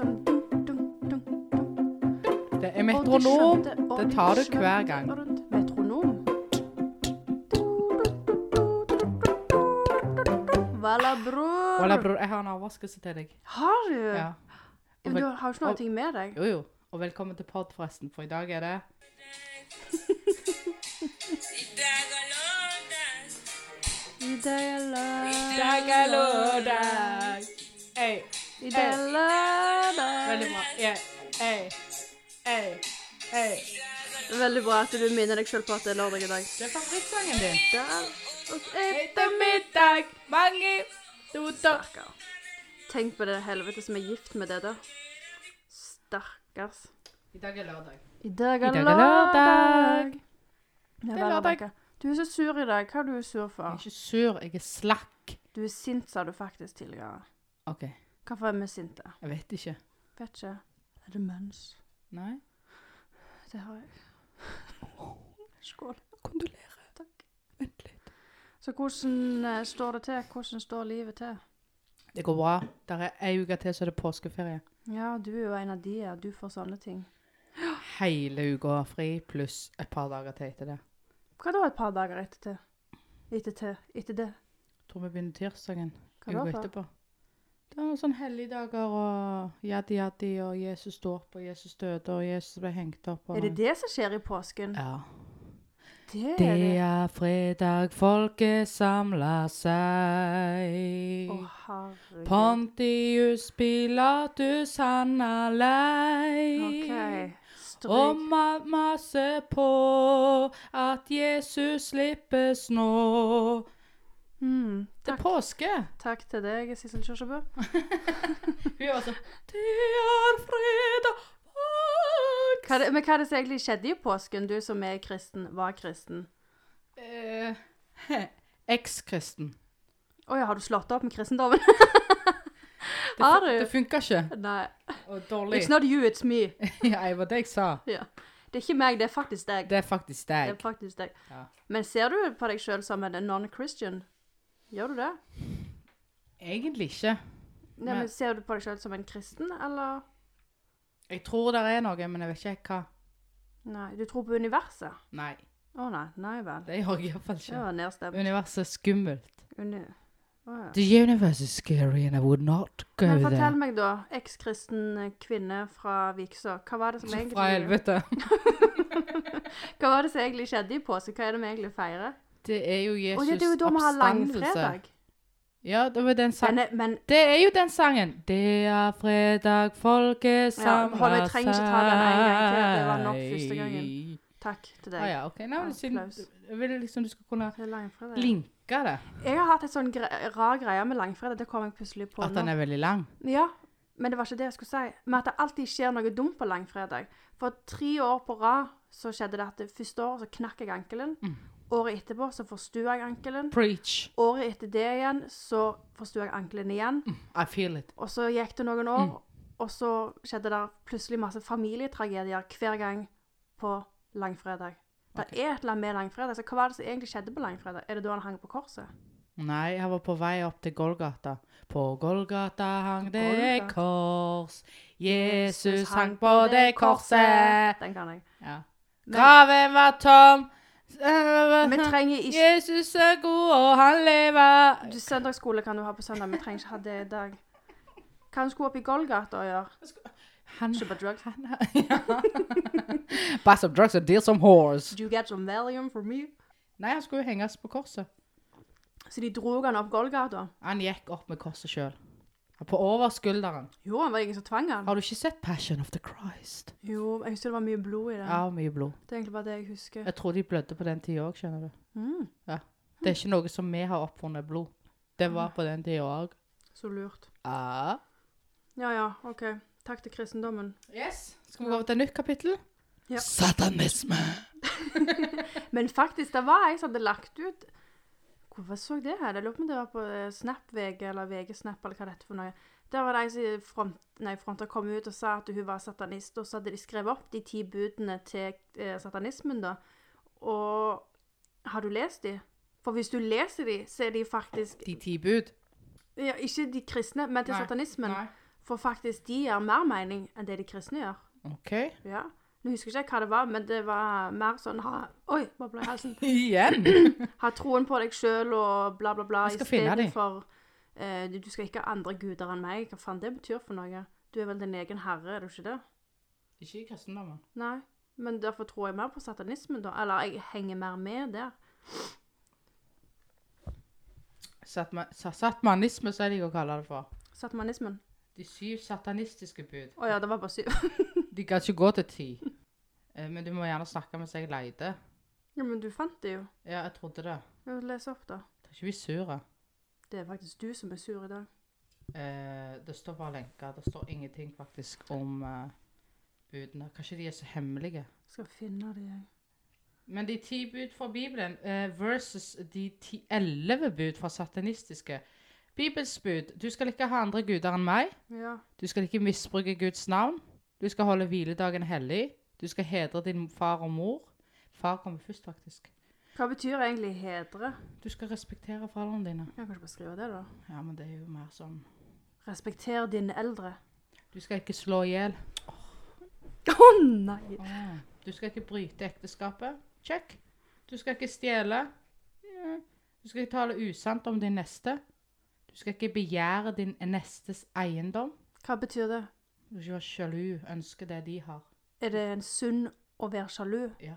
sånn dunk, dunk, dunk, dunk. Det er metronom. de skjønte- Det de tar du skjønte hver gang. rundt. Metronom? Valla, bror. Valla, bror, jeg har en overraskelse til deg. Har du? Ja. Men du har jo ikke noe med deg. Jo, jo. Og velkommen til pod, forresten, for i dag er det I dag er er lørdag. I dag er lørdag. Veldig bra. Veldig bra at du minner deg selv på at det er lørdag i dag. Det er favorittsangen din. Det er Ettermiddag, mange doter. Tenk på det helvete som er gift med det, da. Stakkars. I dag er lørdag. I dag I er dag er lørdag. Det er lørdag. Du er så sur i dag. Hva er du sur for? Jeg er ikke sur, jeg er slakk. Du er sint, sa du faktisk tidligere. OK, Hvorfor er vi sinte? jeg vet ikke. Vet ikke. Er det mens? Nei. Det har jeg. Skål. Kondolerer. Takk. Vent litt. Så hvordan eh, står det til? Hvordan står livet til? Det går bra. Der er ei uke til, så er det påskeferie. Ja, du er jo en av de, ja. Du får sånne ting. Hele uka fri, pluss et par dager til etter det. Hva da et par dager etter til? Etter til? Etter det? Tror vi begynner tirsdagen. Hva uka da for? etterpå. Det er sånn helligdager og yaddi-yaddi og Jesus står opp og Jesus døde og Jesus ble hengt opp. Og Er det det som skjer i påsken? Ja. Det er Det det. er fredag, folket samler seg. Å. Pontius Pilatus, han er lei. OK. Og Stryk. ma masse på at Jesus slippes nå. Mm, er påske. takk til deg, Sissel Kjørsebø. Hun var sånn Det er fredag. Hva det, men hva er det som egentlig skjedde i påsken, du som er kristen, var kristen? Eh, Eks-kristen. Å ja, har du slått opp med kristendommen? Det, Har du? det funka ikke. Nei. Og dårlig. It's not you, it's me. Ja, det var det jeg sa. Ja. Det er ikke meg, det er faktisk deg. Det er faktisk Det er deg. faktisk deg. Ja. Men ser du på deg sjøl som en non-Christian? Gjør du det? Egentlig ikke. Nei, men Ser du på deg sjøl som en kristen, eller? Jeg tror det er noe, men jeg vet ikke hva. Nei, du tror på universet? Nei, Å nei, nei vel. det gjør jeg iallfall Det ikke. var nedstemt. Universet er skummelt. Uni oh, ja. The universe is scary and I would not go there. Men fortell meg, da, ekskristen kvinne fra Vikså, hva var det som egentlig Fra helvete. Hva var det som egentlig skjedde i påske? Hva er det vi egentlig feirer? Det er jo Jesus ja, det er jo da vi har oppstandelse. langfredag. Ja, det var den sangen. eh, men Det er jo den sangen. Det er fredag, folket samler seg. Ja, jeg trenger ikke ta den en gang til. Det var nok første gangen. takk til deg. Ah, ja, ok. Nei, men siden jeg vil liksom du skal kunne linke det. Jeg har hatt en sånn gre rar greie med langfredag. Det kom jeg plutselig på At nå. den er veldig lang. Ja, men det var ikke det jeg skulle si. Men at det alltid skjer noe dumt på langfredag. For tre år på rad så skjedde det at det første året så knakk jeg ankelen. Mm. Året etterpå så forstua jeg ankelen. Preach. Året etter det igjen så forstua jeg ankelen igjen. I feel it. Og så gikk det noen år, og så skjedde det plutselig masse familietragedier hver gang på langfredag. Det okay. er et eller annet med langfredag. Så hva var det som egentlig skjedde på langfredag? Er det da han hang på korset? Nei, jeg var på vei opp til Golgata. På Golgata hang det Golgata. kors. Jesus hang på det korset. Den kan jeg. Ja. Graven var tom. Vi trenger ikke Jesus er god, og han lever. du, Søndagsskole kan du ha på søndag. Vi trenger ikke ha det i dag. Hva han skulle opp i Golgata og gjøre? Han, Kjøpe drugs? han ja. Buy some drugs and deal some whores. Do you get some Valium for me? Nei, han skulle jo henges på korset. Så de dro han opp Golgata? Han gikk opp med korset sjøl. På overskulderen. Jo, han var ingen som tvang han. Har du ikke sett Passion of the Christ? Jo, jeg husker det var mye blod i den. Ja, mye blod. Det er egentlig bare det jeg husker. Jeg tror de blødde på den tida òg, skjønner du. Mm, Det er ikke noe som vi har oppfunnet blod. Det var på den tida òg. så lurt. Ja. Ja, ja, ok. Takk til kristendommen. Yes. Skal vi gå over til et nytt kapittel? Ja. Satanisme. Men faktisk, det var jeg som hadde lagt ut Hvorfor så jeg det her? Jeg lurer på om det var på SnapVG Snap-VG eller VG-Snap eller hva det heter for noe. Der var det ei som front, nei, fronta kom ut og sa at hun var satanist, og så hadde de skrevet opp de ti budene til eh, satanismen, da. Og har du lest de? For hvis du leser de, så er de faktisk De ti bud. ja, Ikke de kristne, men til Nei, satanismen. Nei. For faktisk, de gir mer mening enn det de kristne gjør. OK. Ja. Nå husker jeg ikke hva det var, men det var mer sånn ha, Oi, bobla i halsen. Igjen? Ha troen på deg sjøl og bla, bla, bla. Jeg skal finne de. for eh, du, skal ikke ha andre guder enn meg. Hva faen det betyr for noe? Du er vel din egen herre, er du ikke det? Ikke i kristendommen. Nei. Men derfor tror jeg mer på satanismen, da. Eller jeg henger mer med der. Satma, satmanisme, så det å kalle det for. Satanismen. De syv satanistiske bud. Å ja, det var bare syv. De kan ikke gå til ti. Eh, Men du må gjerne snakke mens jeg leter. ja, men du fant det jo. Ja, jeg trodde det. Ja, Les opp, da. Det er ikke vi sure. Det er faktisk du som er sur i dag. Eh, det står bare lenker. Det står ingenting faktisk om eh, budene. Kanskje de er så hemmelige. Skal finne det, jeg. Men de ti bud fra Bibelen eh, versus de ti elleve bud fra satanistiske. Bibels bud. Du skal ikke ha andre guder enn meg. Ja. Du skal ikke misbruke Guds navn. Du skal holde hviledagen hellig. Du skal hedre din far og mor. Far kommer først, faktisk. Hva betyr egentlig hedre? Du skal respektere foreldrene dine. Jeg kan ikke bare skrive det, da. Ja, men det er jo mer sånn Respekter dine eldre. Du skal ikke slå i hjel. Å nei! Oh. Du skal ikke bryte ekteskapet. Check. Du skal ikke stjele. Du skal ikke tale usant om din neste. Du skal ikke begjære din nestes eiendom. Hva betyr det? Du skal ikke være sjalu, ønske det de har. Er det en sunn å være sjalu? Ja.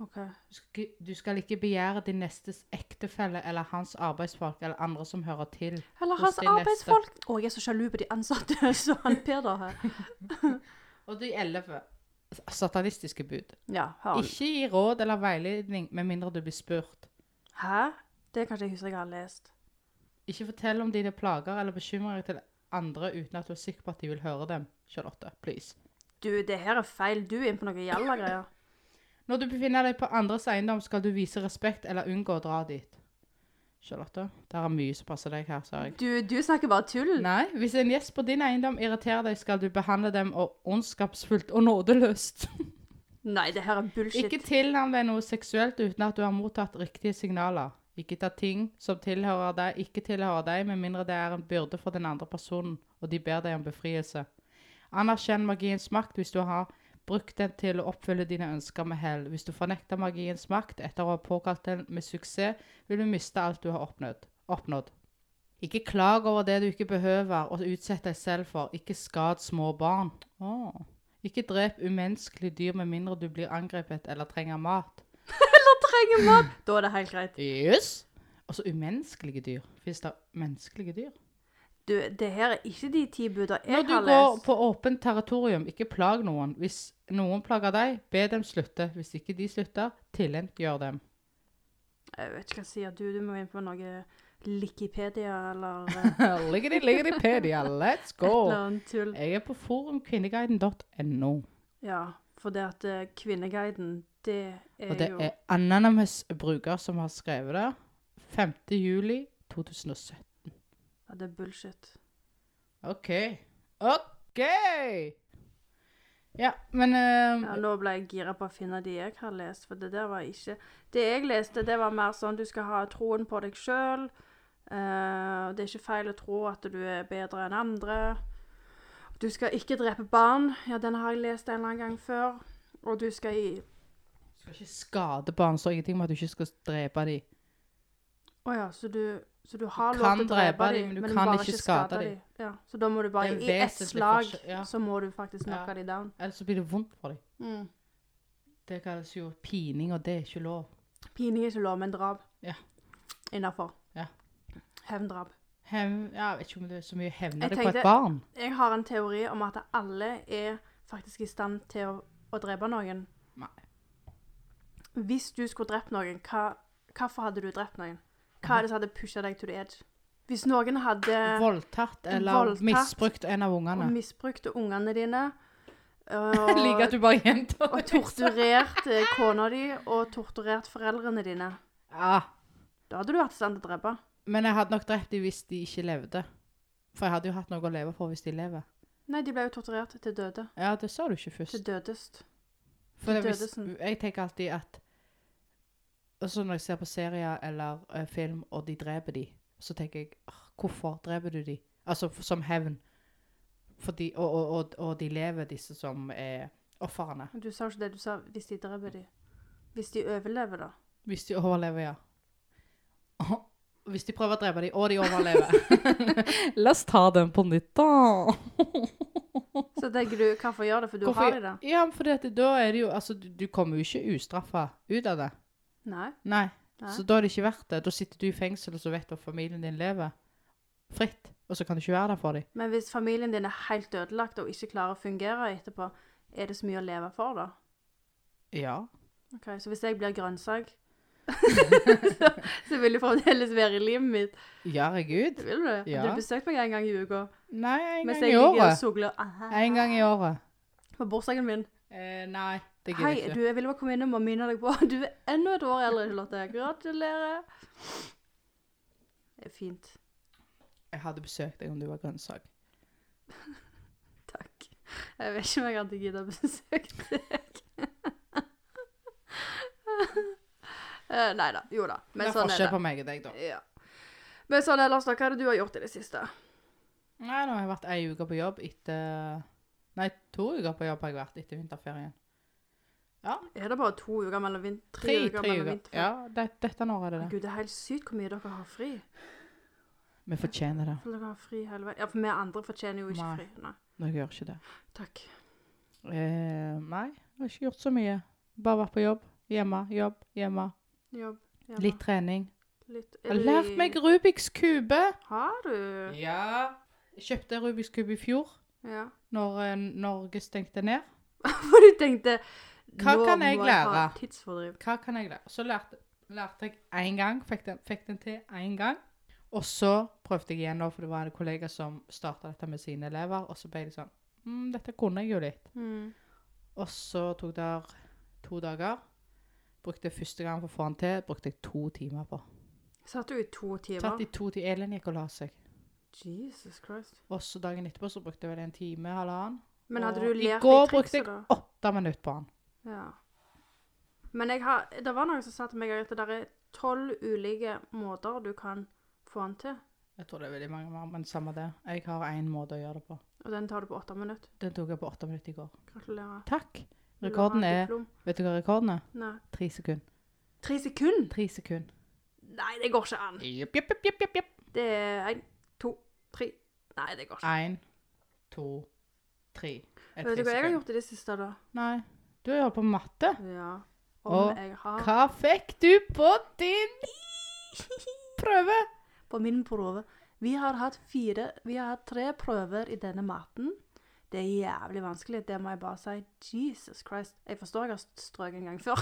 OK. Du skal, ikke, du skal ikke begjære din nestes ektefelle eller hans arbeidsfolk eller andre som hører til. Eller hans arbeidsfolk. Å, jeg er så sjalu på de ansatte som han Peder har. Og de elleve satanistiske bud. Ja, har han. Ikke gi råd eller veiledning med mindre du blir spurt. Hæ? Det kan ikke jeg huske jeg har lest. Ikke fortell om dine plager eller bekymringer til andre uten at du er sikker på at de vil høre dem. Charlotte, please. Du, det her er feil. Du er inne på noe gjalla-greier. Når du befinner deg på andres eiendom, skal du vise respekt eller unngå å dra dit. Charlotte, det er mye som passer deg her, sa jeg. Du, du snakker bare tull. Nei, hvis en gjest på din eiendom irriterer deg, skal du behandle dem og ondskapsfullt og nådeløst. Nei, det her er bullshit. Ikke tilnærm deg noe seksuelt uten at du har mottatt riktige signaler. Ikke ta ting som tilhører deg, ikke tilhører deg, med mindre det er en byrde for den andre personen, og de ber deg om befrielse. Anerkjenn magiens makt hvis du har brukt den til å oppfylle dine ønsker med hell. Hvis du fornekter magiens makt etter å ha påkalt den med suksess, vil du miste alt du har oppnådd. oppnådd. Ikke klag over det du ikke behøver å utsette deg selv for. Ikke skad små barn. Oh. Ikke drep umenneskelige dyr med mindre du blir angrepet eller trenger mat. Trenger mat. Da er det helt greit. Yes. Altså umenneskelige dyr. Fins det menneskelige dyr? Du, det her er ikke de ti lest. Når du går på åpent territorium, ikke plag noen. Hvis noen plager deg, be dem slutte. Hvis ikke de slutter, tilintetgjør dem. Jeg vet ikke hva jeg sier du. Du må inn på noe Likipedia eller Likipedia, Liggedy, liggedypedia, let's et go! eller annet tull. Jeg er på forumkvinneguiden.no, Ja, for det at eh, Kvinneguiden, det er, og det jo er Anonymous bruker som har skrevet det. 5. juli 2017. ja, Det er bullshit. OK. OK! Ja, men eh, Ja, nå ble jeg gira på å finne de jeg har lest, for det der var ikke Det jeg leste, det var mer sånn du skal ha troen på deg sjøl. det er ikke feil å tro at du er bedre enn andre. Du skal ikke drepe barn. Ja, den har jeg lest en eller annen gang før. Og du skal i skal ikke skade barn, så ingenting med at du ikke skal drepe dem. Å ja, så du, så du har Du lov kan til å drepe drepe dem, dem, men du kan bare ikke skade dem. Ja, så da må du bare Det er I ett vesentlig slag forskjell, ja. så må du faktisk Ja. knocke dem down. Ellers så blir det vondt for dem. Mm. Det kalles jo pining, og det er ikke lov. Pining er ikke lov, men drap. Ja. Innafor. Ja. Hevndrap. Hevn, ja, jeg vet ikke om det er så mye hevner Jeg det på et barn. Jeg har en teori om at alle er faktisk i stand til å, å drepe noen. Hvis du skulle drept noen, hva, hvorfor hadde du drept noen? Hva er det som hadde pusha deg to the edge? Hvis noen hadde Voldtatt eller Voldtatt. misbrukt en av og misbrukt ungene dine Og, like at du bare gjentar og torturert eh, kona di og torturert foreldrene dine, Ja, da hadde du vært i stand til å drepe. men jeg hadde nok drept dem hvis de ikke levde. For jeg hadde jo hatt noe å leve for hvis de lever. Nei, de ble jo torturert til døde. Ja, det sa du ikke først. Til dødest. For det, hvis, jeg tenker alltid at Også når jeg ser på serier eller uh, film, og de dreper de, så tenker jeg Hvorfor dreper du de? Altså for, som hevn. Fordi, og, og, og, og de lever, disse som er ofrene. Du sa ikke det. Du sa hvis de dreper de. Hvis de overlever, da. Hvis de overlever, ja. Hvis de prøver å drepe dem, og de overlever. La oss ta den på nytt, da. Så tenker du, hvorfor gjør det? For du Hvorfor- har de det? Ja, for da er det jo Altså, du, du kommer jo ikke ustraffa ut av det. Nei. Nei. Nei. Så da er det ikke verdt det. Da sitter du i fengsel, og så vet du at familien din lever fritt. Og så kan du ikke være der for dem. Men hvis familien din er helt ødelagt og ikke klarer å fungere etterpå, er det så mye å leve for, da? Ja. Ok, Så hvis jeg blir grønnsak, så, så vil du fremdeles være i livet mitt? Herregud. Vil du det? Ja. Har du besøkt meg en gang i uka? Nei, en gang jeg i året. En gang i året. på bursdagen min. Eh, nei, det gidder Hei, du, jeg ville bare komme innom og minne deg på du er enda et år eldre, Charlotte. Gratulerer. Det er fint. Jeg hadde besøkt deg om du var grønnsak. Takk. Jeg vet ikke om jeg hadde giddet å besøke deg. Eh, Nei da. Jo da. Men det er sånn er forskjell det. på meg og deg, da. Ja. Men sånn ellers, da. Hva er det du har gjort i det siste? Nei, nå har jeg vært ei uke på jobb etter Nei, to uker på jobb har jeg vært etter vinterferien. Ja. Er det bare to uker mellom vin tre, Tre, uker tre mellom uker. Ja, det, dette nå er det det. Gud, det er helt sykt hvor mye dere har fri. Vi fortjener det. For dere har fri hele veien. Ja, for vi andre fortjener jo ikke Nei. fri. Nei. Dere gjør ikke det. Takk. Eh, nei, jeg har ikke gjort så mye. Bare vært på jobb. Hjemme, jobb, hjemme. Jobb. hjemme. Litt trening. Litt. Jeg har lært meg Rubiks kube. Har du? Ja. Jeg kjøpte Rubiks kube i fjor, Ja. Når eh, Norge stengte ned. For du tenkte Hva nå kan jeg må ha lære? Tidsfordriv. Hva kan jeg lære? Så lærte, lærte jeg én gang. Fikk den, fikk den til én gang. Og så prøvde jeg igjen, nå, for det var en kollega som starta dette med sine elever. Og så ble det sånn mm, Dette kunne jeg jo litt. Mm. Og så tok det to dager. Brukte første gang for å få den til, brukte jeg to timer på. Satt du i to timer? Tatt i to timer. Elin gikk og la seg. Jesus Christ. Og så dagen etterpå så brukte jeg vel en time, halvannen. Men hadde du lært I går brukte jeg åtte minutter på den. Ja. Men jeg har, det var noen som sa til meg at det er tolv ulike måter du kan få den til. Jeg tror det er veldig mange mer, men samme det. Jeg har én måte å gjøre det på. Og den tar du på åtte minutter. Den tok jeg på åtte minutter i går. Gratulerer. Takk. Rekorden er? Vet du hva rekorden er? Nei. Tre sekunder. Tre sekunder? Tre sekunder. Nei, det går ikke an. Jepp, jepp, jepp, jepp. Det er to, tre. Nei, det går ikke. Én, to, tre. Er Vet du hva jeg har gjort i det siste, da? Nei. Du har holdt på med matte. Ja. Om Og jeg har Hva fikk du på din prøve? På min prøve. Vi har hatt fire Vi har hatt tre prøver i denne maten. Det er jævlig vanskelig, det må jeg bare si. Jesus Christ. Jeg forstår jeg har strøket en gang før.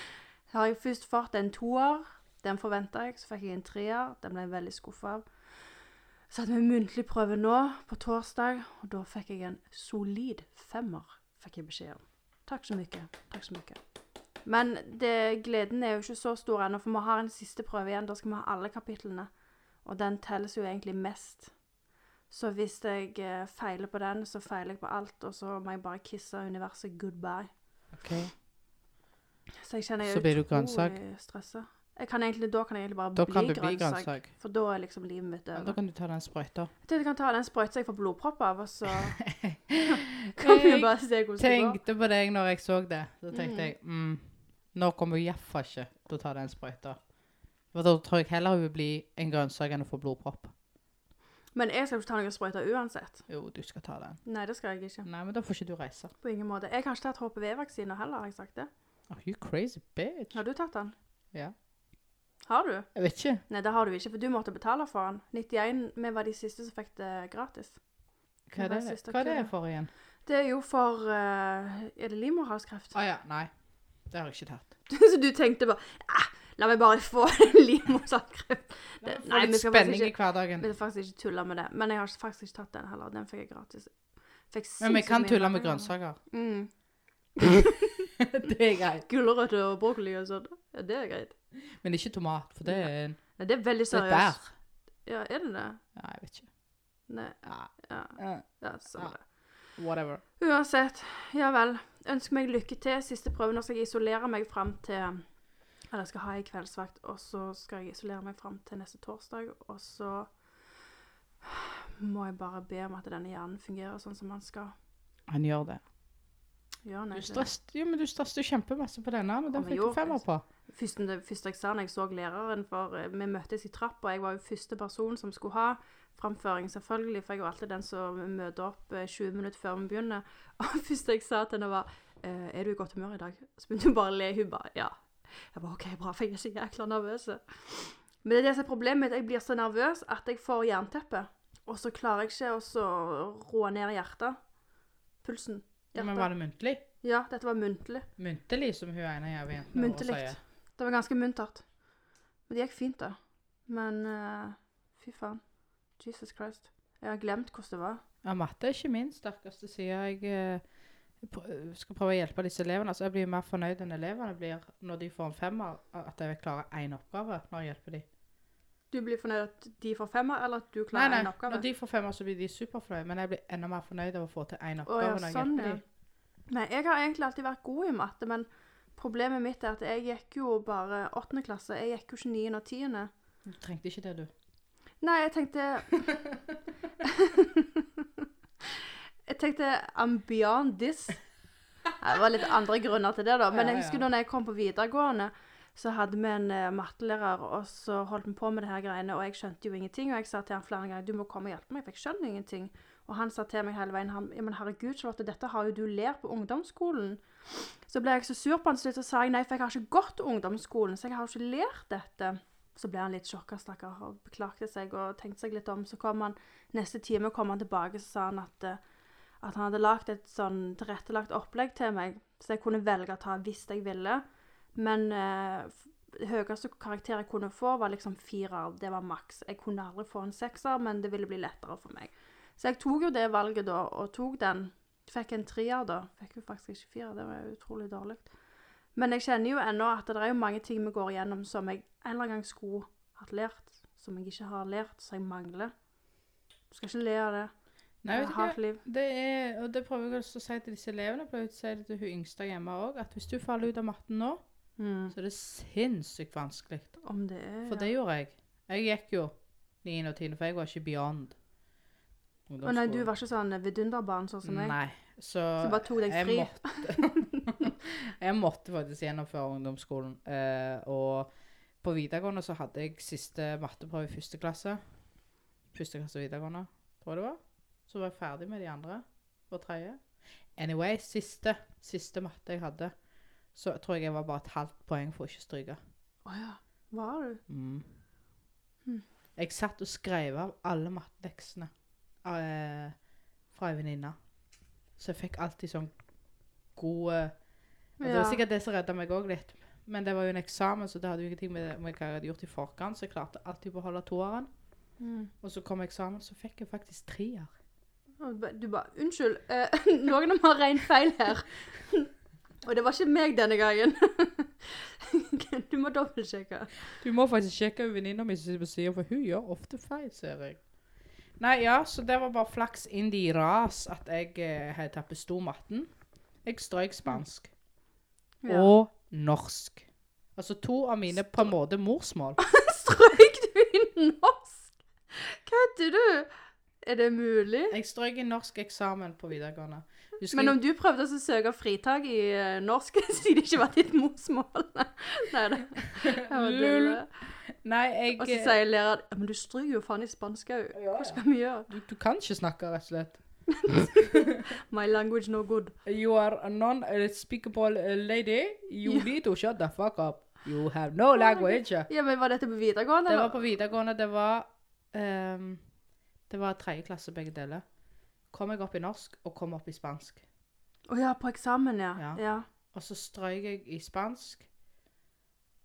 har jeg først fått en toer. Den forventa jeg. Så fikk jeg en treer. Den ble jeg veldig skuffa av. Så hadde vi muntlig prøve nå, på torsdag, og da fikk jeg en solid femmer. Fikk jeg beskjed om. Takk så mye. Takk så mye. Men det, gleden er jo ikke så stor ennå, for vi har en siste prøve igjen. Da skal vi ha alle kapitlene. Og den telles jo egentlig mest. Så hvis jeg eh, feiler på den, så feiler jeg på alt, og så må jeg bare kisse universet goodbye. OK. Så jeg kjenner jeg Så er utrolig stressa. Kan egentlig, da kan jeg egentlig bare Da bli, kan bli grønnsak. For da er liksom livet mitt Ja, da kan du ta den sprøyta. Jeg tenkte jeg kan ta den sprøyta jeg får blodpropp av, og så kan vi jo bare se hvordan det går. Jeg Tenkte på deg når jeg så det. Da tenkte Mm. jeg mm, Nå kommer hun iallfall ikke til å ta den sprøyta. For da tror jeg heller hun vil bli en grønnsak enn å få blodpropp. Men jeg skal ikke ta noen sprøyter uansett. Jo, du skal ta den. Nei, det skal jeg ikke. Nei, men da får ikke du reise. På ingen måte. Jeg har ikke tatt HPV-vaksiner heller, har jeg sagt det. Are you crazy bitch? Har du tatt den? Ja. Har du? Jeg vet ikke. Nei, det har du ikke, for du måtte betale for den. 91, vi var de siste som fikk det gratis. Hva er Det Hva er det for igjen? Det er jo for uh, Er det livmorhalskreft? Å ja, nei. Det har jeg ikke tatt. Så du tenkte bare ah, La meg bare få livmorhalskreft. Nei, vi litt skal faktisk i ikke- hverdagen. Vi skal faktisk ikke tulle med det. Men jeg har faktisk ikke tatt den heller. Den fikk jeg gratis. Fikk Men vi kan tulle med grønnsaker. Mm. det er greit. Gulrøtter og brokkoli og sånn. Ja, det er greit. Men ikke tomat, for det er, en- Nei, det er veldig det er et seriøst. bær. Ja, er det det? Ja, jeg vet ikke. Nei. Ja, Ja, ja sånn Ja. det. whatever. Uansett, ja vel. Ønsker meg lykke til. Siste prøve. Nå skal jeg isolere meg fram til Eller jeg skal ha ei kveldsvakt, og så skal jeg isolere meg fram til neste torsdag, og så må jeg bare be om at denne hjernen fungerer sånn som den skal. Han gjør det. Gjør den Du egentlig det? stresset jo, men du stresset jo kjempemasse på denne, og den men fikk jo, du femmer på. Første, første eksamen jeg så læreren for eh, Vi møttes i trappa, jeg var jo første person som skulle ha framføring, selvfølgelig, for jeg er alltid den som møter opp eh, 20 minutter før vi begynner. Og det første jeg sa til henne, var eh, 'Er du i godt humør i dag?' Så begynte hun bare å le. Hun bare 'Ja'. Jeg bare 'OK, bra', for jeg er så jækla nervøs. Men det er det som er problemet. Jeg blir så nervøs at jeg får jernteppe. Og så klarer jeg ikke å roe ned hjertet. Pulsen. Hjertet. men var det muntlig? Ja, dette var muntlig. Muntlig, som hun ene jævla jenta sier. Det var ganske muntert. Men det gikk fint, da. Men uh, fy faen. Jesus Christ. Jeg har glemt hvordan det var. Ja, matte er ikke min sterkeste side. Jeg eh, skal prøve å hjelpe disse elevene. Altså, jeg blir mer fornøyd enn elevene blir når de får en femmer, at jeg klarer én oppgave når jeg hjelper dem. Du blir fornøyd at de får femmer, eller at du klarer én oppgave? når de får femmer, så blir de superfornøyd, men jeg blir enda mer fornøyd av å få til én Å, oppgave ja, når jeg sånn, hjelper ja. dem. Nei, jeg har egentlig alltid vært god i matte, men problemet mitt er at jeg gikk jo bare åttende klasse. Jeg gikk jo ikke niende og tiende. Du trengte ikke det, du. Nei, jeg tenkte Jeg tenkte I'm beyond this. Det var litt andre grunner til det, da. Men jeg husker da jeg kom på videregående, så hadde vi en uh, mattelærer, og så holdt vi på med det her greiene, og jeg skjønte jo ingenting. Og jeg sa til han flere ganger du må komme og hjelpe meg, for jeg skjønner ingenting. Og han sa til meg hele veien han, men herregud, Charlotte, dette har jo du lært på ungdomsskolen. Så ble jeg så sur på han til og sa jeg nei, for jeg har ikke gått ungdomsskolen, så jeg har ikke lært dette. Så ble han litt sjokka, stakkar, og beklagte seg og tenkte seg litt om. Så kom han neste time kom han tilbake, så sa han at, eh, at han hadde lagd et sånn tilrettelagt opplegg til meg, så jeg kunne velge å ta hvis jeg ville. Men eh, høyeste karakter jeg kunne få, var liksom firer. Det var maks. Jeg kunne aldri få en sekser, men det ville bli lettere for meg. Så jeg tok jo det valget da, og tok den. Fikk en trier da. Fikk jo faktisk ikke fire, det var utrolig dårlig. Men jeg kjenner jo ennå at det er jo mange ting vi går igjennom som jeg en eller annen gang skulle hatt lært, som jeg ikke har lært, som jeg mangler. Du skal ikke le av det. Nei, vet du har et liv. Det er, og det prøver jeg også å si til disse elevene. Prøver å si det til hun yngste hjemme òg, at hvis du faller ut av matten nå, Mm. så er det sinnssykt vanskelig. Om det er For det gjorde jeg. Jeg gikk jo 9. og 10., for jeg var ikke beyond. Å nei, du var ikke sånn vidunderbarn sånn som meg? Nei. Så, Så bare tok deg jeg? Måtte, jeg måtte faktisk gjennomføre ungdomsskolen. Eh, og på videregående så hadde jeg siste matteprøve i første klasse. Første klasse videregående, tror jeg det var. Så var jeg ferdig med de andre og tredje. Anyway, siste, siste matte jeg hadde, så tror jeg jeg var bare et halvt poeng for å ikke stryke. Å ja. Var du? Mm. Hm. Jeg satt og skrev av alle matteleksene eh, fra ei venninne. Så jeg fikk alltid sånn gode og Det var sikkert det som redda meg òg litt. Men det var jo en eksamen, så det hadde jo ingenting med, med hva jeg hadde gjort i forkant. Så jeg klarte alltid å beholde toeren. Mm. Og så kom eksamen, så fikk jeg faktisk treer. Og ba- Du bare Unnskyld, eh, noen har regnet feil her. Og det var ikke meg denne gangen. du må dobbeltsjekke. Du må faktisk sjekke venninna mi som sitter på sida, for hun gjør ofte feil, ser jeg. Nei, ja, så det var bare flaks inn i ras at jeg eh, hadde tatt besto matten. Jeg strøyk spansk. Ja. Og norsk. Altså to av mine på en måte morsmål. Strøyk du i norsk? Kødder du? Er det mulig? Jeg strøyk i norsk eksamen på videregående. Husker Men om du prøvde å søke fritak i eh, norsk siden det ikke var ditt morsmål Nei, det jeg Lul. Nei, jeg Og så eh, sier læreren ja, men du stryker jo faen i spansk òg. Hva skal vi gjøre? du, du kan ikke snakke, rett og slett. My language no good. You are a non-speakable uh, lady. You Ja. need to shut the fuck up. You have no language. Ja, men Var dette på videregående? Det var på videregående. Det var um, Det var tredje klasse begge deler. Kom jeg opp i norsk og kom opp i spansk. Å ja, på eksamen, ja. Ja. ja. Og så strøyk jeg i spansk.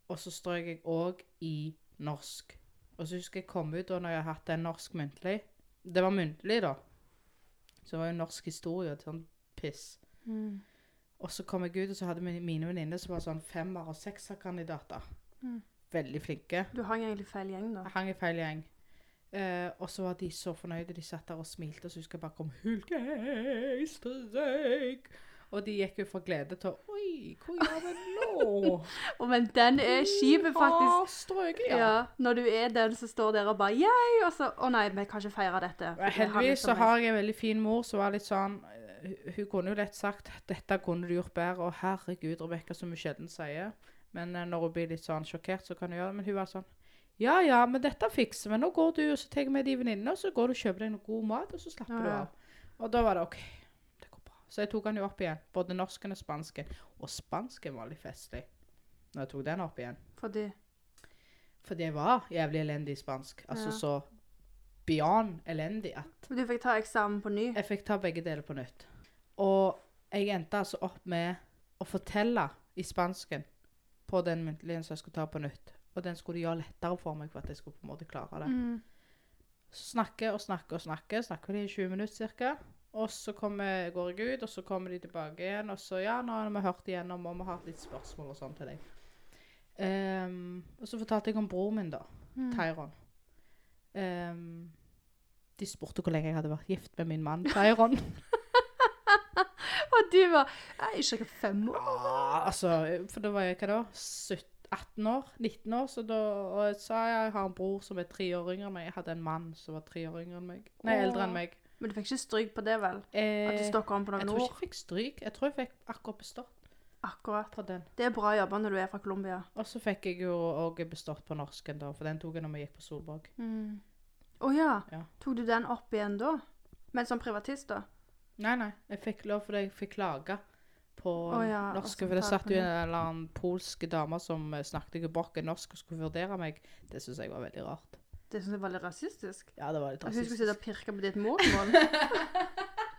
Og så strøyk jeg òg i norsk. Og så husker jeg kom ut da når jeg har hatt en norsk muntlig. Det var muntlig, da. Så det var jo norsk historie og sånn piss. Mm. Og så kom jeg ut, og så hadde mine- venninner som var sånn femmer- og sekserkandidater. Mm. Veldig flinke. Du hang egentlig feil gjeng, da. Jeg hang i feil gjeng. Eh, og så var de så fornøyde. De satt der og smilte, og så husker jeg bare kom hulkeistreik. Og de gikk jo fra glede til Oi, hva gjør vi nå? Å, men den er kjip, faktisk. Har strøket, Ja. ja. Når du er den som står der og bare Yay! Og så Å nei, vi kan ikke feire dette. Ja, Heldigvis så har jeg en veldig fin mor som var litt sånn eh, hun- kunne jo lett sagt 'Dette kunne du gjort bedre', og 'herregud, Rebekka', som hun sjelden sier. Men eh, når hun blir litt sånn sjokkert, så kan hun gjøre det. Men hun var sånn 'Ja ja, men dette fikser vi. Nå går du og så tar vi med de venninnene, og så går du og kjøper deg noe god mat, og så slapper Ja, du av'. Og da var det OK. Så jeg tok den jo opp igjen. Både norsken og spansken. Og spansken var litt festlig når jeg tok den opp igjen. Fordi Fordi jeg var jævlig elendig i spansk. Altså Ja. så beyond elendig at du fikk ta eksamen på ny. jeg fikk ta begge deler på nytt. Og jeg endte altså opp med å fortelle i spansken på den muntlige som jeg skulle ta på nytt. Og den skulle de gjøre lettere for meg for at jeg skulle på en måte klare det. Mm. Snakke og snakke og snakke. Snakker de i 20 minutter ca. Og så kommer, går jeg ut, og så kommer de tilbake igjen. Og så ja, nå har vi hørt igjennom, og vi har hatt litt spørsmål og sånn til deg. Um, og så fortalte jeg om broren min, da. Mm. Tyron. Um, de spurte hvor lenge jeg hadde vært gift med min mann Tyron. Og du var jeg, Ikke fem år? Ja, altså, for da var jeg hva da? 17, 18 år? 19 år? Så da, og jeg sa jeg har en bror som er tre år yngre enn meg. Jeg hadde en mann som var tre år yngre enn meg. Nei, eldre enn meg. Men du fikk ikke stryk på det, vel? At Eh, du stakk om på noen jeg noen tror ikke jeg fikk stryk. Jeg tror jeg fikk akkurat bestått Akkurat. på den. Det er bra jobba når du er fra Colombia. Og så fikk jeg jo òg bestått på norsken, da, for den tok jeg når vi gikk på Solborg. Å ja. Ja. Tok du den opp igjen da? Men som privatist, da? Nei, nei, jeg fikk lov fordi jeg fikk klage på oh, ja, og For det satt jo en eller annen polsk dame som eh, snakket gebrokken norsk og skulle vurdere meg. Det syns jeg var veldig rart. Det syns jeg var litt rasistisk. Ja, det var litt At hun skulle sitte og rasistisk. pirke på ditt morsmål.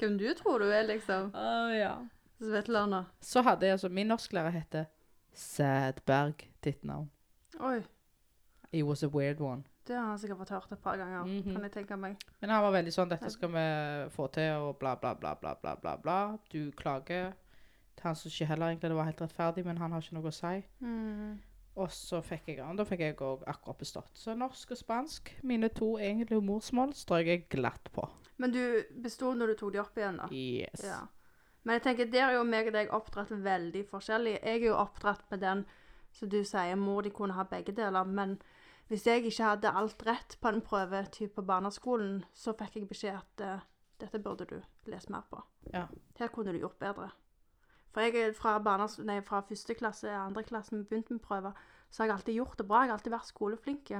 Hvem du tror du er, liksom? Å, ja. Svetlana. Så hadde jeg altså Min norsklærer hette Sædberg Tittnavn. Oi. It was a weird one. Det har han sikkert fått hørt et par ganger, Mhm. kan jeg tenke meg. Men han var veldig sånn 'Dette skal vi få til', og bla, bla, bla, bla, bla, bla. bla. Du klager. Han syns ikke heller egentlig det var helt rettferdig, men han har ikke noe å si. Mm. Og så fikk jeg. Da fikk jeg òg akkurat bestått. Så norsk og spansk, mine to egentlige morsmål, strøk jeg glatt på. Men du besto når du tok de opp igjen, da? Yes. Ja. Men jeg tenker, der er jo meg og deg oppdratt veldig forskjellig. Jeg er jo oppdratt med den som du sier, mor de kunne ha begge deler. Men hvis jeg ikke hadde alt rett på en prøve typ på barneskolen, så fikk jeg beskjed at eh, dette burde du lese mer på. Ja. Her kunne du gjort bedre. For jeg er fra, barnas, nei, fra første klasse, andre klasse, vi begynte med prøver, så har jeg alltid gjort det bra. Jeg har alltid vært skoleflink.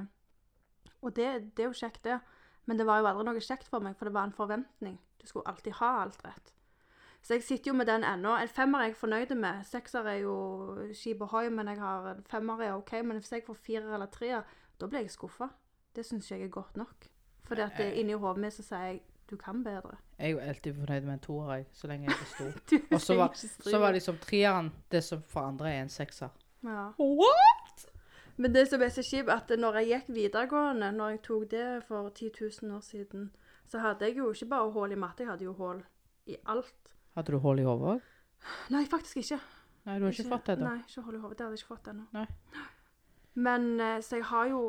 Og det, det er jo kjekt, det. Men det var jo aldri noe kjekt for meg, for det var en forventning. Du skulle alltid ha alt rett. Så jeg sitter jo med den ennå. En femmer er jeg fornøyd med. Sekser er jo skip ohoi, men jeg har en femmer er OK. Men hvis jeg får firer eller treer, da blir jeg skuffa. Det syns jeg er godt nok. For at det- inni hodet mitt så sier jeg du kan bedre. Jeg er jo alltid fornøyd med en toer, jeg, så lenge jeg. Du Og så var, ikke så var liksom treeren det som for andre er en sekser. ja. What?! Men det som er så kjipt, at når jeg gikk videregående, når jeg tok det for 10 000 år siden, så hadde jeg jo ikke bare hull i matte, jeg hadde jo hull i alt. Hadde du hull i hodet òg? Nei, faktisk ikke. Nei, du har ikke, fått det, da? Nei, ikke hull i hodet. Det hadde jeg ikke fått ennå. Men eh, så jeg har jo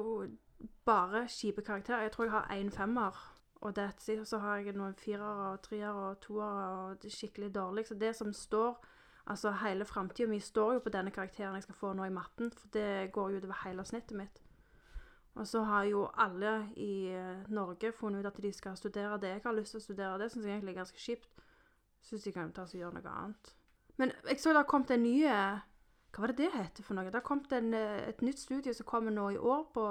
bare kjipe karakterer. Jeg tror jeg har én femmer. Og that's it. Og så har jeg noen firere og treere og toere og det er skikkelig dårlig. Så det som står Altså hele framtida mi står jo på denne karakteren jeg skal få nå i matten, for det går jo utover hele snittet mitt. Og så har jo alle i eh, Norge funnet ut at de skal studere det jeg har lyst til å studere. Det syns jeg egentlig er ganske kjipt. Syns de kan ta seg gjøre noe annet. Men jeg så det har kommet en ny eh, Hva var det det heter for noe? Det har kommet en, eh, et nytt studie som kommer nå i år på,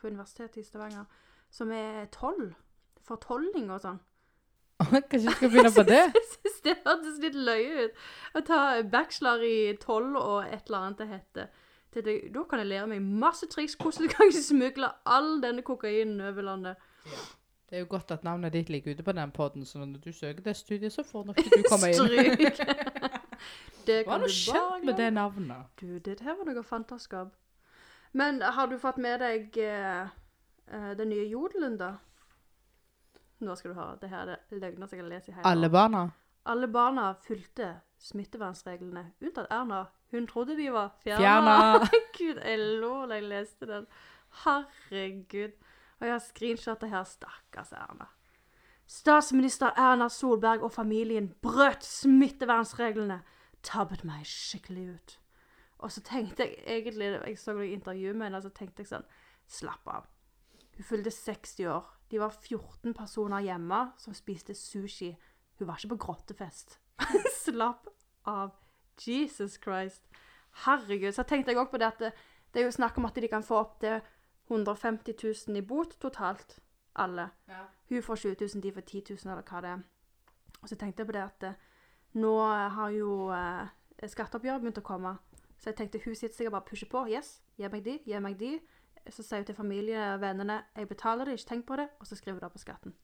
på Universitetet i Stavanger, som er tolv. For tolvlinger og sånn. Kanskje du skal begynne på det? Jeg synes det hørtes litt løye ut. Å ta bachelor i tolv og et eller annet det heter. Da kan jeg lære meg masse triks hvordan du kan smugle all denne kokainen over landet. Det er jo godt at navnet ditt ligger ute på den podden, så når du søker det studiet, så får nok ikke du komme inn. Stryk. det Hva kan har du skjønt med det navnet? Du, det her var noe fantaskap. Men har du fått med deg eh, eh, den nye jodelen, da? Nå skal du høre. Det her er løgner som jeg har lest i hele Alle barna? Alle barna fulgte smittevernsreglene, unntatt Erna. Hun trodde de var. Fjerna. Gud, jeg lå da jeg leste den. Herregud. Og jeg har screenshotet her. Stakkars Erna. Statsminister Erna Solberg og familien brøt smittevernreglene. Tabbet meg skikkelig ut. Og så tenkte jeg egentlig Jeg så noe intervju med henne, og så tenkte jeg sånn Slapp av. Hun fylte 60 år. De var 14 personer hjemme som spiste sushi. Hun var ikke på grottefest. Slapp av. Jesus Christ. Herregud. Så tenkte jeg òg på det at det, det er jo snakk om at de kan få opp til 150 000 i bot totalt. Alle. Ja. Hun får 20 000, de får 10 000, eller hva det er. Og så tenkte jeg på det at det, nå har jo eh, skatteoppgjøret begynt å komme. Så jeg tenkte hun sitter sikkert bare og pusher på. Yes, gi meg de, gi meg de. Så sier hun til familie og vennene jeg betaler det, ikke tenk på det, og så skriver hun det på skatten.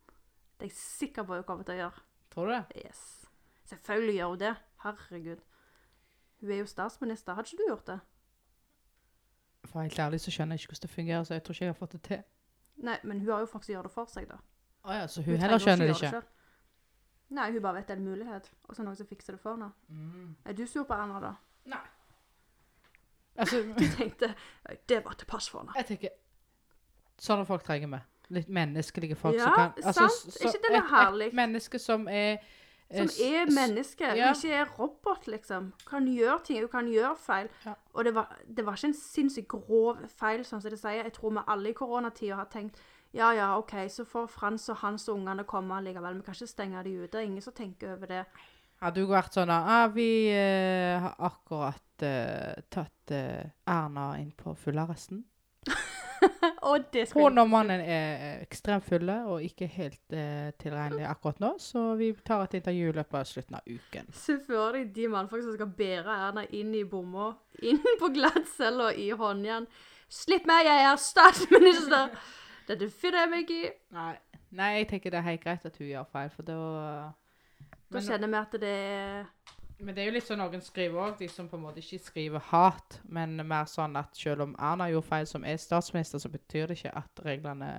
Det er jeg sikker på hun kommer til å gjøre. Tror du det? Yes. Selvfølgelig gjør hun det. Herregud. Hun er jo statsminister. Hadde ikke du gjort det? For helt ærlig så skjønner jeg ikke hvordan det fungerer, så jeg tror ikke jeg har fått det til. Nei, men hun har jo folk som gjør det for seg, da. Å ja, så Hun hun heller skjønner skjønner det ikke. Nei, hun bare vet det er en mulighet. Og så er det noen som fikser det for henne. Mm. Er du sur på Erna, da? Altså, Du tenkte det var til pass for henne. jeg tenker Sånne folk trenger vi. Litt menneskelige folk Ja, som kan altså, sant. så- Ikke det er herlig? Et menneske som er Som er menneske, ja. ikke er robot, liksom. Kan gjøre ting, hun kan gjøre feil. Ja. Og det var, det var ikke en sinnssykt grov feil, sånn som det sier. Jeg tror vi alle i koronatida har tenkt ja, ja, OK, så får Frans og Hans og ungene komme likevel. Vi kan ikke stenge de ute. Ingen som tenker over det. Hadde hun vært sånn ah, Vi eh, har akkurat eh, tatt eh, Erna inn på fullarresten. Hun og mannen er ekstremt fulle og ikke helt eh, tilregnelige akkurat nå, så vi tar et intervju i løpet av slutten av uken. Se for deg de mannfolk som skal bære Erna inn i bomma, inn på glattcella i håndjern. Slipp meg, jeg er statsminister! Dette finner jeg meg i. Nei. Nei, jeg tenker det er helt greit at hun gjør feil, for da Da kjenner vi at det er men det er jo litt sånn noen skriver òg, de som på en måte ikke skriver hat, men mer sånn at selv om Erna gjorde feil som er statsminister, så betyr det ikke at reglene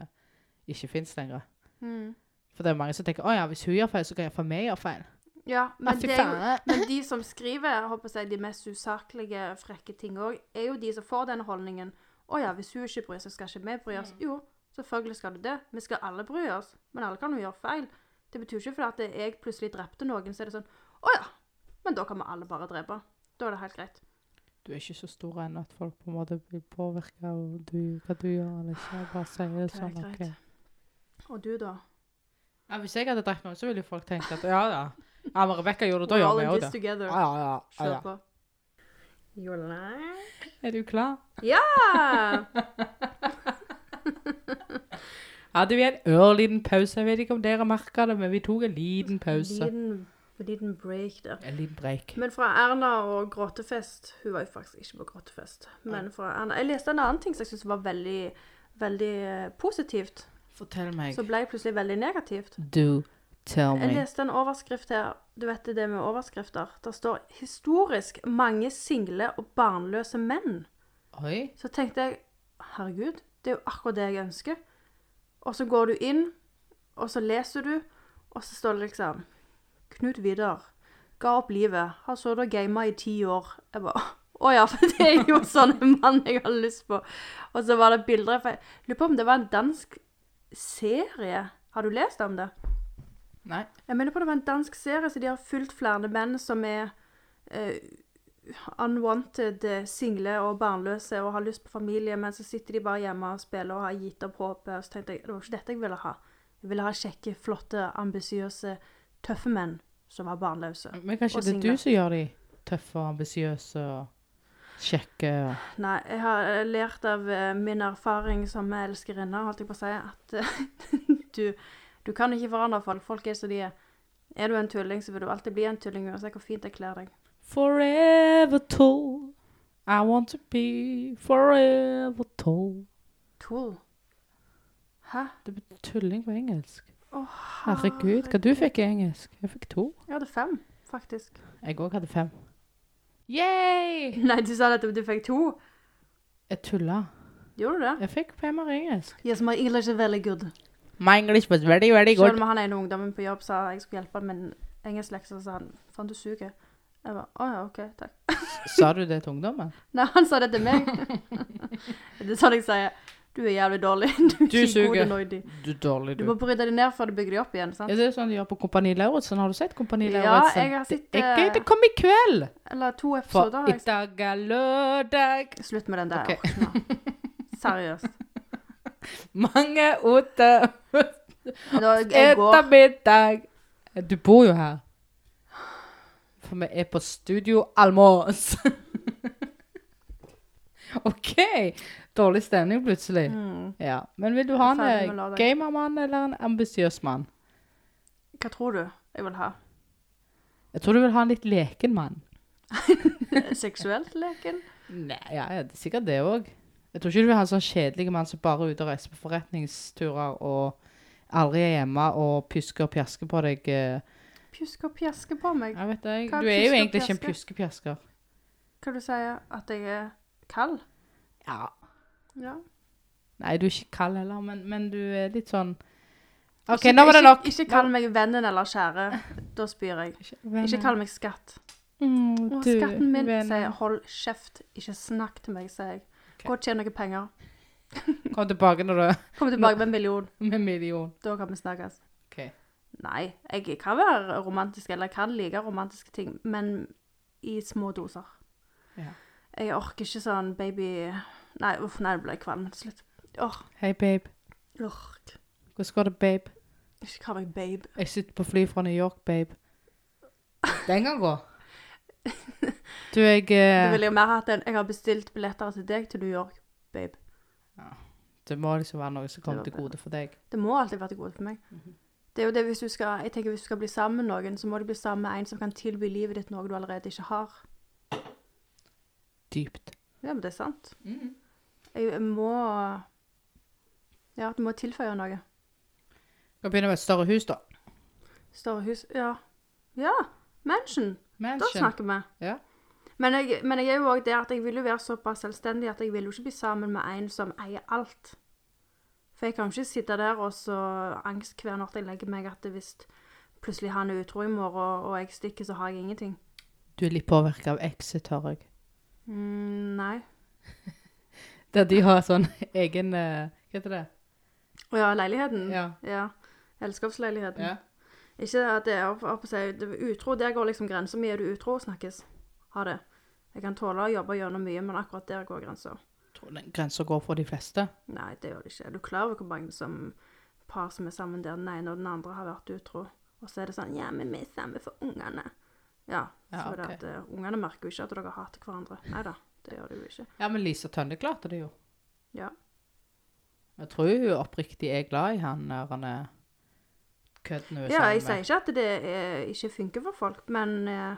ikke fins lenger. mm. For det er mange som tenker å ja, hvis hun gjør feil, så kan jeg for meg gjøre feil. Ja, men, det er jo, men de som skriver jeg håper å si, de mest usaklige, frekke ting òg, er jo de som får den holdningen. Å ja, hvis hun ikke bryr seg, skal ikke vi bry oss. Jo, selvfølgelig skal du det. Vi skal alle bry oss. Men alle kan jo gjøre feil. Det betyr ikke fordi jeg plutselig drepte noen, så er det sånn Å ja, men da kan vi alle bare drepe. Da er det helt greit. Du er ikke så stor ennå at folk på en måte blir påvirka av du, hva du gjør eller ikke. Bare sier det Det sånn. greit. ok. Og du, da? Ja, hvis jeg hadde drept noen, så ville folk tenkt at ja da. Ja, men Rebekka gjorde det, da gjør all vi in òg det. together. Ja, ja, ja, ja, ja. lying. Er du klar? Ja! Hadde vi en ørliten pause. Jeg vet ikke om dere merka det, men vi tok en liten pause. Liten, liten break der. En liten break. Men fra Erna og gråtefest Hun var jo faktisk ikke på gråtefest. Men fra Erna Jeg leste en annen ting som jeg syntes var veldig, veldig eh, positivt. Fortell meg. Så ble jeg plutselig veldig negativt. Do tell Jeg leste en overskrift her. Du vet det med overskrifter. Der står 'Historisk mange single og barnløse menn'. Oi. Så tenkte jeg herregud, det er jo akkurat det jeg ønsker. Og så går du inn, og så leser du, og så står det liksom Knut Vidar ga opp livet, har sittet og gama i ti år. Jeg bare Å ja, for det er jo sånn en mann jeg har lyst på. Og så var det bilder Jeg lurer på om det var en dansk serie. Har du lest om det? Nei. Jeg mener på det var en dansk serie, så de har fulgt flere menn som er eh, unwanted eh, single og barnløse og har lyst på familie, men så sitter de bare hjemme og spiller og har gitt opp håpet. Og så tenkte jeg det var ikke dette jeg ville ha. Jeg ville ha kjekke, flotte, ambisiøse, tøffe menn som var barnløse. Men kanskje det er du som gjør de tøffe og ambisiøse og kjekke og Nei, jeg har eh, lært av eh, min erfaring som elskerinne, holdt jeg på å si, at eh, du, du kan ikke forandre folk. Folk er som de er. Er du en tulling, så vil du alltid bli en tulling uansett hvor fint jeg kler deg. Forever tall. I want to be forever tall. Tool. Hæ? Det betyr tulling på engelsk. Å, Herregud, hva du fikk i engelsk? Jeg fikk to. Jeg hadde fem, faktisk. Jeg òg hadde fem. Yay! Nei, du sa at du fikk to. Jeg tulla. Gjorde du det? Jeg fikk femmer i engelsk. Yes, my English is very good. My English was very, very good. Selv om han ene ungdommen på jobb sa jeg skulle hjelpe han med en engelsklekse, sa han faen, du suger. Jeg bare å ja, OK, takk. Sa du det til ungdommen? Nei, han sa det til meg. det er sånn jeg sier. Du er jævlig dårlig. Du er ikke suger. god. Du er dårlig, Du du. må bryte deg ned før du bygger deg opp igjen, sant? Er det sånn de gjør på Kompani Lauritzen? Har du sett Kompani Ja, Lauritzen? jeg har sett, Det er eh, gøy. Det kom i kveld! Eller to episoder. har i dag er lørdag. Slutt med den der. Ok. jeg orker ikke mer. Seriøst. Mange ute etter middag. Du bor jo her. For vi er på Studio Almås. OK. Dårlig stemning plutselig. mm. Ja. Men vil du ha en eh, gamermann eller en ambisiøs mann? Hva tror du jeg vil ha? Jeg tror du vil ha en litt leken mann. Seksuelt leken? Nei, ja, ja, det er sikkert det òg. Jeg tror ikke du vil ha en sånn kjedelig mann som bare er ute og reiser på forretningsturer og aldri er hjemme og pjusker og pjasker på deg. eh. Pjuske og pjaske på meg. Jeg vet det. Du er jo egentlig ikke en pjaske? pjuskepjasker. Hva du sier At jeg er kald? Ja. Ja. Nei, du er ikke kald heller, men, men du er litt sånn OK, Ikke- nå var det nok. Ikke kall meg vennen eller kjære. Da spyr jeg. Ikke kall meg skatt. mm, Å, du, skatten min, venn. sier. Hold kjeft. Ikke snakk til meg, sier jeg. Okay. Gå og tjen noen penger. Kom tilbake når du Kom tilbake med en million. med million. Da kan vi snakkes. OK. Nei, jeg kan være romantisk, eller jeg kan like romantiske ting, men i små doser. Ja. Jeg orker ikke sånn baby Nei, uff, nei, det ble jeg kvalm til slutt. Åh, Hei, babe. ork. Hvordan går det, babe? Ikke kall meg babe. Jeg sitter på fly fra New York, babe. Den kan gå. Du, jeg Du eh, ville jo mer hatt en Jeg har bestilt billetter til deg til New York, babe. Det må liksom være noe som kommer til gode for deg. Det må alltid være til gode for meg. Mhm. Det er jo det hvis du skal Jeg tenker hvis du skal bli sammen med noen, så må du bli sammen med en som kan tilby livet ditt noe du allerede ikke har. Dypt. Ja, men det er sant. Jeg må Ja, du må tilføye noe. Skal begynne med et større hus, da. Større hus Ja. Ja, mansion. Da snakker vi. Ja. Men jeg, men jeg er jo òg der at jeg vil jo være såpass selvstendig at jeg vil jo ikke bli sammen med en som eier alt. For jeg kan jo ikke sitte der og så angst hver natt jeg legger meg at det hvis plutselig han er utro i morgen og jeg stikker, så har jeg ingenting. Du er litt påvirka av Exit, hører jeg. Mm, nei. Der de har sånn egen eh, Hva heter det? Å ja, leiligheten? Ja. ja. Selskapsleiligheten. ja. Ikke at det er opp, opp å si det Utro, der går liksom grensa mi. Er du utro, snakkes. Ha det. Jeg kan tåle å jobbe gjennom mye, men akkurat der går grensa. Tror den grensa går for de fleste. Nei, det gjør det ikke. Er du klar over hvor mange som par som er sammen der den ene og den andre har vært utro? Og så er det sånn Ja, men vi er sammen for ungene. Ja, Ja, for okay. at uh, ungene merker jo ikke at dere hater hverandre. Nei da, det gjør de jo ikke. Ja, men Lise Tønne klarte det jo. Ja. Jeg tror hun oppriktig er glad i han der han er kødden hun er Ja, jeg sier ikke at det er, ikke funker for folk, men uh,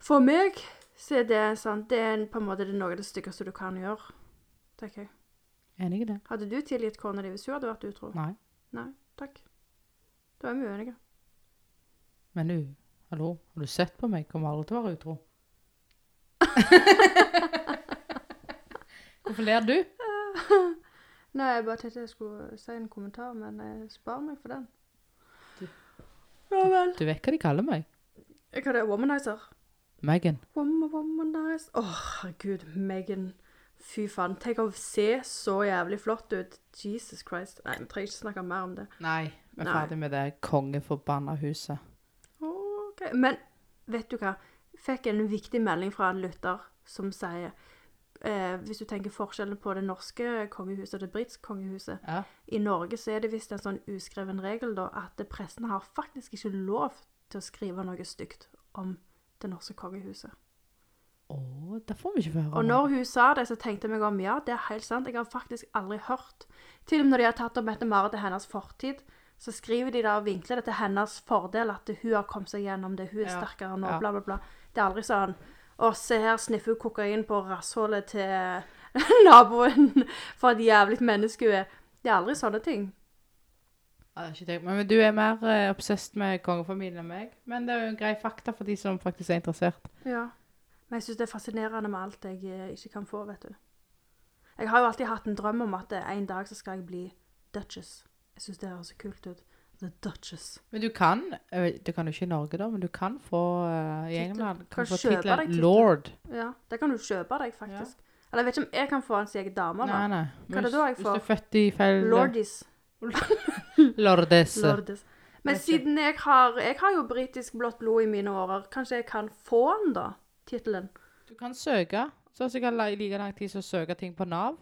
for meg så er det sånn Det er på en måte det noe av det styggeste du kan gjøre, tenker jeg. Enig i det? Hadde du tilgitt kona di hvis hun hadde vært utro? Nei. Nei, takk. Da er vi uenige. Men du, hallo, har du sett på meg? Kommer aldri til å være utro. Hvorfor ler du? Nei, jeg bare tenkte jeg skulle si en kommentar, men jeg sparer meg for den. Du- Ja vel. Du vet hva de kaller meg? Hva er det? Womanizer? Megan. Woman, womanizer? Åh, herregud, Megan. Fy faen. Tenk å se så jævlig flott ut. Jesus Christ. Nei, vi trenger ikke snakke mer om det. Nei. Vi er ferdig med det kongeforbanna huset. Men vet du hva? Fikk en viktig melding fra en lytter som sier eh, Hvis du tenker forskjellen på det norske kongehuset og det britiske kongehuset Ja. I Norge så er det visst en sånn uskreven regel da, at pressen har faktisk ikke lov til å skrive noe stygt om det norske kongehuset. Å, det får vi ikke høre. Og når hun sa det, så tenkte jeg meg om ja, det er helt sant. Jeg har faktisk aldri hørt. Til og med når de har tatt opp Mette-Marit til hennes fortid, så skriver de da og vinkler det til hennes fordel at hun har kommet seg gjennom det, hun er Ja, sterkere nå, bla, bla, bla. Det er aldri sånn Å, se her sniffer hun kokain på rasshålet til naboen for et jævlig menneske hun er. Det er aldri sånne ting. Ja. Men, du er mer uh, obsessed med kongefamilien enn meg. Men det er jo en grei fakta for de som faktisk er interessert. Ja. Men jeg syns det er fascinerende med alt jeg eh, ikke kan få, vet du. Jeg har jo alltid hatt en drøm om at eh, en dag så skal jeg bli Duchess. Jeg syns det høres så kult ut. The Duchess. Men du kan Det Du kan jo ikke i Norge, da, men du kan få uh, i England Kan kan tittelen lord. Ja, det kan du kjøpe deg, faktisk. Eller jeg vet ikke om jeg kan få en egen dame, Nei, da. nei. Hva er det da jeg Hvis du er født i feil Lordies. Lordes. Lordes. Men siden jeg har Jeg har jo britisk blått blod i mine årer, kanskje jeg kan få den, da? Tittelen. Du kan søke. Så sikkert la- like lang tid som å søke ting på Nav.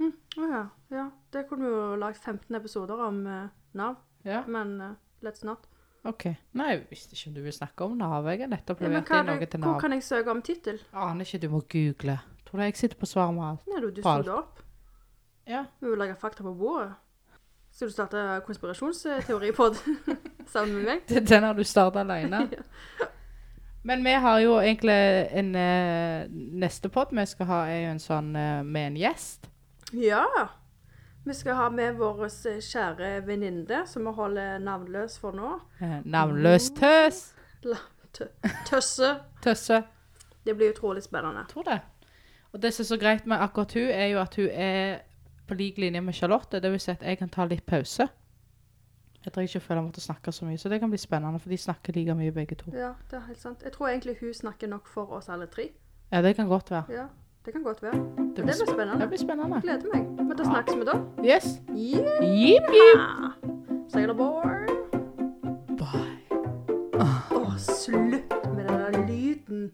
Å ja. ja. Det kunne vi jo lagd 15 episoder om eh, Nav, Ja. men eh, let's not. OK. Nei, jeg visste ikke om du vil snakke om Nav. Jeg har nettopp Ja, men levert hva inn er noe det, til hvor Nav. kan jeg søke om tittel? Aner ikke, du må google. Tror du jeg sitter på svar med alt? Nei, du, du det opp. Ja. Vi vil legge fakta på bordet. Skal du starte konspirasjonsteori på det sammen med meg? Den har du starta alene. Men vi har jo egentlig en eh, neste pod vi skal ha, er jo en sånn eh, med en gjest. Ja. Vi skal ha med vår eh, kjære venninne, som vi holder navnløs for nå. Eh, Navnløs tøs. Tøsse. Tøsse. Det blir utrolig spennende. Tror det. Og det som er så greit med akkurat hun, er jo at hun er på lik linje med Charlotte. Det vil si at jeg kan ta litt pause. Jeg trenger ikke føle jeg måtte snakke så mye, så det kan bli spennende, for de snakker like mye begge to. Ja, det er helt sant. Jeg tror egentlig hun snakker nok for oss alle tre. Ja, det kan godt være. Ja, det kan godt være. Det blir, det blir spennende. Det blir spennende. Gleder meg. Men da snakkes vi da. Yes. Yeah. Jip, jip. Sailor boy. Bye. Å, oh. oh, slutt med den der lyden.